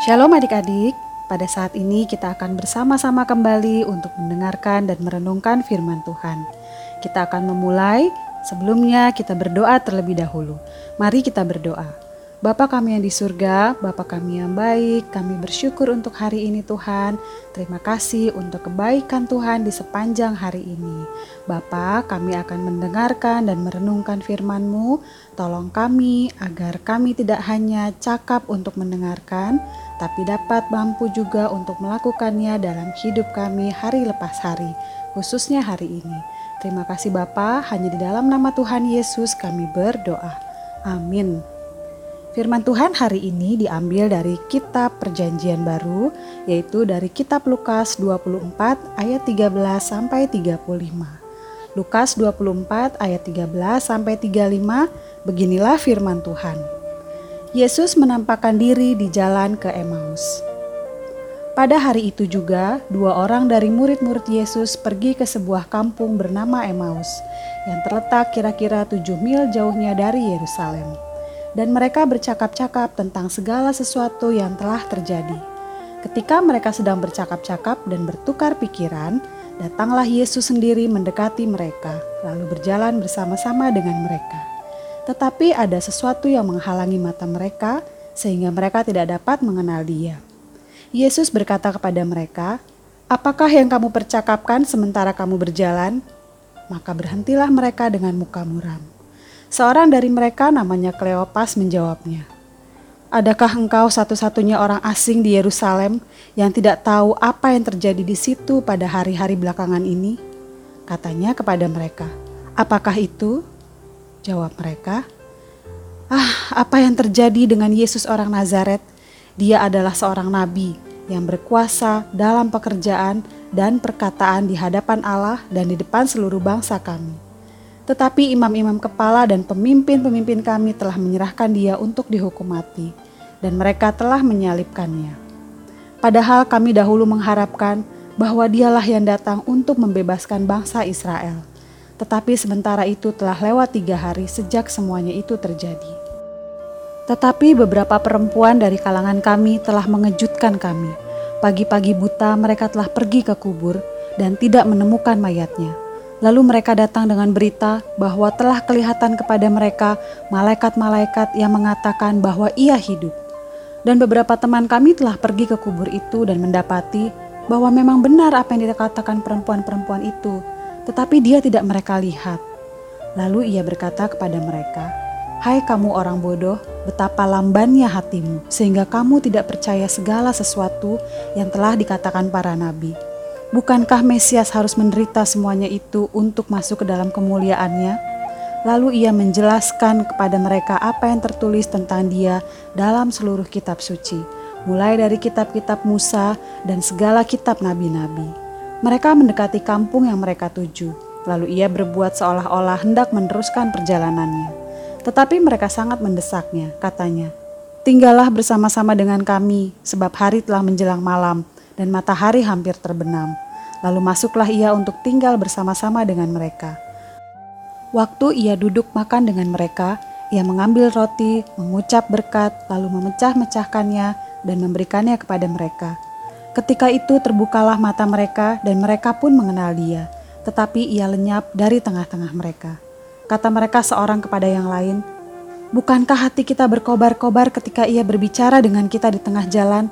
Shalom adik-adik, pada saat ini kita akan bersama-sama kembali untuk mendengarkan dan merenungkan firman Tuhan. Kita akan memulai, sebelumnya kita berdoa terlebih dahulu. Mari kita berdoa. Bapa kami yang di surga, Bapa kami yang baik, kami bersyukur untuk hari ini Tuhan. Terima kasih untuk kebaikan Tuhan di sepanjang hari ini. Bapa, kami akan mendengarkan dan merenungkan firman-Mu. Tolong kami agar kami tidak hanya cakap untuk mendengarkan, tapi dapat mampu juga untuk melakukannya dalam hidup kami hari lepas hari, khususnya hari ini. Terima kasih Bapa, hanya di dalam nama Tuhan Yesus kami berdoa. Amin. Firman Tuhan hari ini diambil dari kitab Perjanjian Baru, yaitu dari kitab Lukas 24 ayat 13 sampai 35. Lukas 24 ayat 13 sampai 35, beginilah firman Tuhan. Yesus menampakkan diri di jalan ke Emmaus. Pada hari itu juga, dua orang dari murid-murid Yesus pergi ke sebuah kampung bernama Emmaus, yang terletak kira-kira tujuh mil jauhnya dari Yerusalem dan mereka bercakap-cakap tentang segala sesuatu yang telah terjadi. Ketika mereka sedang bercakap-cakap dan bertukar pikiran, datanglah Yesus sendiri mendekati mereka, lalu berjalan bersama-sama dengan mereka. Tetapi ada sesuatu yang menghalangi mata mereka, sehingga mereka tidak dapat mengenal Dia. Yesus berkata kepada mereka, "Apakah yang kamu percakapkan sementara kamu berjalan?" Maka berhentilah mereka dengan muka muram. Seorang dari mereka namanya Kleopas menjawabnya, Adakah engkau satu-satunya orang asing di Yerusalem yang tidak tahu apa yang terjadi di situ pada hari-hari belakangan ini? Katanya kepada mereka, Apakah itu? Jawab mereka, Ah, apa yang terjadi dengan Yesus orang Nazaret? Dia adalah seorang nabi yang berkuasa dalam pekerjaan dan perkataan di hadapan Allah dan di depan seluruh bangsa kami tetapi imam-imam kepala dan pemimpin-pemimpin kami telah menyerahkan dia untuk dihukum mati, dan mereka telah menyalibkannya. Padahal kami dahulu mengharapkan bahwa dialah yang datang untuk membebaskan bangsa Israel. Tetapi sementara itu telah lewat tiga hari sejak semuanya itu terjadi. Tetapi beberapa perempuan dari kalangan kami telah mengejutkan kami. Pagi-pagi buta mereka telah pergi ke kubur dan tidak menemukan mayatnya Lalu mereka datang dengan berita bahwa telah kelihatan kepada mereka malaikat-malaikat yang mengatakan bahwa ia hidup. Dan beberapa teman kami telah pergi ke kubur itu dan mendapati bahwa memang benar apa yang dikatakan perempuan-perempuan itu, tetapi dia tidak mereka lihat. Lalu ia berkata kepada mereka, "Hai kamu orang bodoh, betapa lambannya hatimu, sehingga kamu tidak percaya segala sesuatu yang telah dikatakan para nabi." Bukankah Mesias harus menderita semuanya itu untuk masuk ke dalam kemuliaannya? Lalu ia menjelaskan kepada mereka apa yang tertulis tentang dia dalam seluruh kitab suci, mulai dari kitab-kitab Musa dan segala kitab nabi-nabi. Mereka mendekati kampung yang mereka tuju, lalu ia berbuat seolah-olah hendak meneruskan perjalanannya. Tetapi mereka sangat mendesaknya, katanya, Tinggallah bersama-sama dengan kami, sebab hari telah menjelang malam, dan matahari hampir terbenam. Lalu masuklah ia untuk tinggal bersama-sama dengan mereka. Waktu ia duduk makan dengan mereka, ia mengambil roti, mengucap berkat, lalu memecah-mecahkannya dan memberikannya kepada mereka. Ketika itu terbukalah mata mereka dan mereka pun mengenal dia, tetapi ia lenyap dari tengah-tengah mereka. Kata mereka seorang kepada yang lain, Bukankah hati kita berkobar-kobar ketika ia berbicara dengan kita di tengah jalan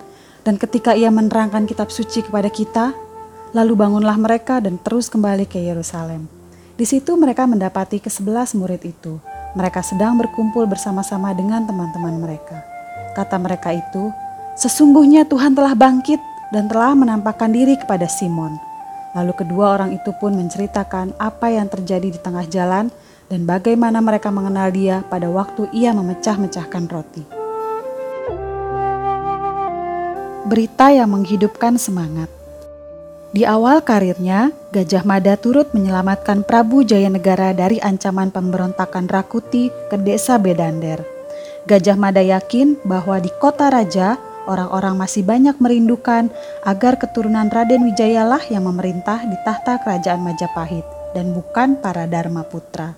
dan ketika ia menerangkan kitab suci kepada kita, lalu bangunlah mereka dan terus kembali ke Yerusalem. Di situ mereka mendapati kesebelas murid itu. Mereka sedang berkumpul bersama-sama dengan teman-teman mereka. Kata mereka itu, sesungguhnya Tuhan telah bangkit dan telah menampakkan diri kepada Simon. Lalu kedua orang itu pun menceritakan apa yang terjadi di tengah jalan dan bagaimana mereka mengenal dia pada waktu ia memecah-mecahkan roti. Berita yang menghidupkan semangat. Di awal karirnya, Gajah Mada turut menyelamatkan Prabu Jayanegara dari ancaman pemberontakan Rakuti ke desa Bedander. Gajah Mada yakin bahwa di kota raja, orang-orang masih banyak merindukan agar keturunan Raden Wijayalah yang memerintah di tahta kerajaan Majapahit dan bukan para Dharma Putra.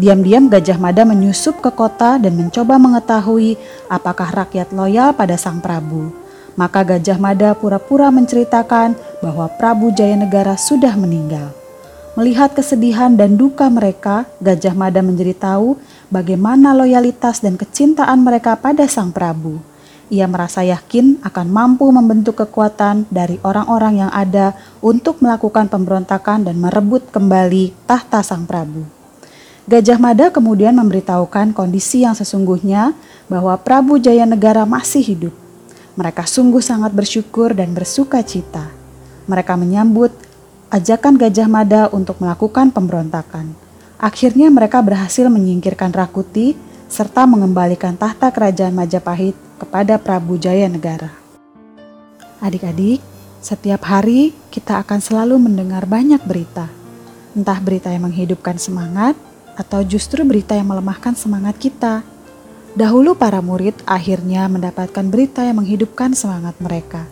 Diam-diam Gajah Mada menyusup ke kota dan mencoba mengetahui apakah rakyat loyal pada sang Prabu. Maka Gajah Mada pura-pura menceritakan bahwa Prabu Jayanegara sudah meninggal. Melihat kesedihan dan duka mereka, Gajah Mada menjadi tahu bagaimana loyalitas dan kecintaan mereka pada Sang Prabu. Ia merasa yakin akan mampu membentuk kekuatan dari orang-orang yang ada untuk melakukan pemberontakan dan merebut kembali tahta Sang Prabu. Gajah Mada kemudian memberitahukan kondisi yang sesungguhnya bahwa Prabu Jayanegara masih hidup. Mereka sungguh sangat bersyukur dan bersuka cita. Mereka menyambut ajakan Gajah Mada untuk melakukan pemberontakan. Akhirnya mereka berhasil menyingkirkan Rakuti serta mengembalikan tahta kerajaan Majapahit kepada Prabu Jaya Negara. Adik-adik, setiap hari kita akan selalu mendengar banyak berita. Entah berita yang menghidupkan semangat atau justru berita yang melemahkan semangat kita. Dahulu para murid akhirnya mendapatkan berita yang menghidupkan semangat mereka.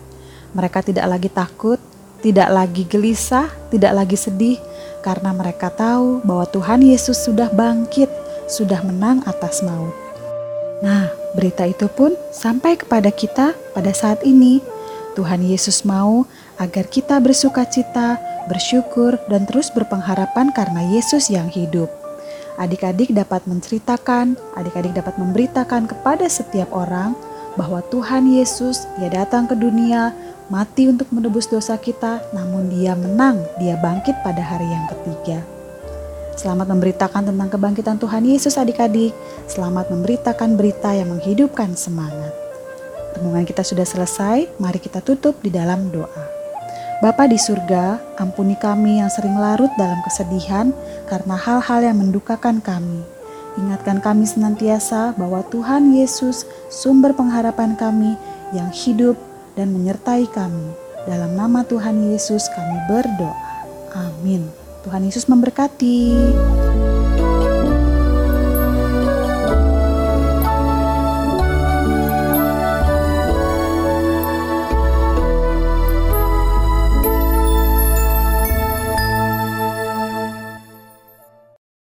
Mereka tidak lagi takut tidak lagi gelisah, tidak lagi sedih, karena mereka tahu bahwa Tuhan Yesus sudah bangkit, sudah menang atas maut. Nah, berita itu pun sampai kepada kita pada saat ini. Tuhan Yesus mau agar kita bersuka cita, bersyukur, dan terus berpengharapan karena Yesus yang hidup. Adik-adik dapat menceritakan, adik-adik dapat memberitakan kepada setiap orang bahwa Tuhan Yesus, Ia datang ke dunia mati untuk menebus dosa kita, namun dia menang, dia bangkit pada hari yang ketiga. Selamat memberitakan tentang kebangkitan Tuhan Yesus adik-adik. Selamat memberitakan berita yang menghidupkan semangat. Renungan kita sudah selesai, mari kita tutup di dalam doa. Bapa di surga, ampuni kami yang sering larut dalam kesedihan karena hal-hal yang mendukakan kami. Ingatkan kami senantiasa bahwa Tuhan Yesus, sumber pengharapan kami yang hidup dan menyertai kami. Dalam nama Tuhan Yesus kami berdoa. Amin. Tuhan Yesus memberkati.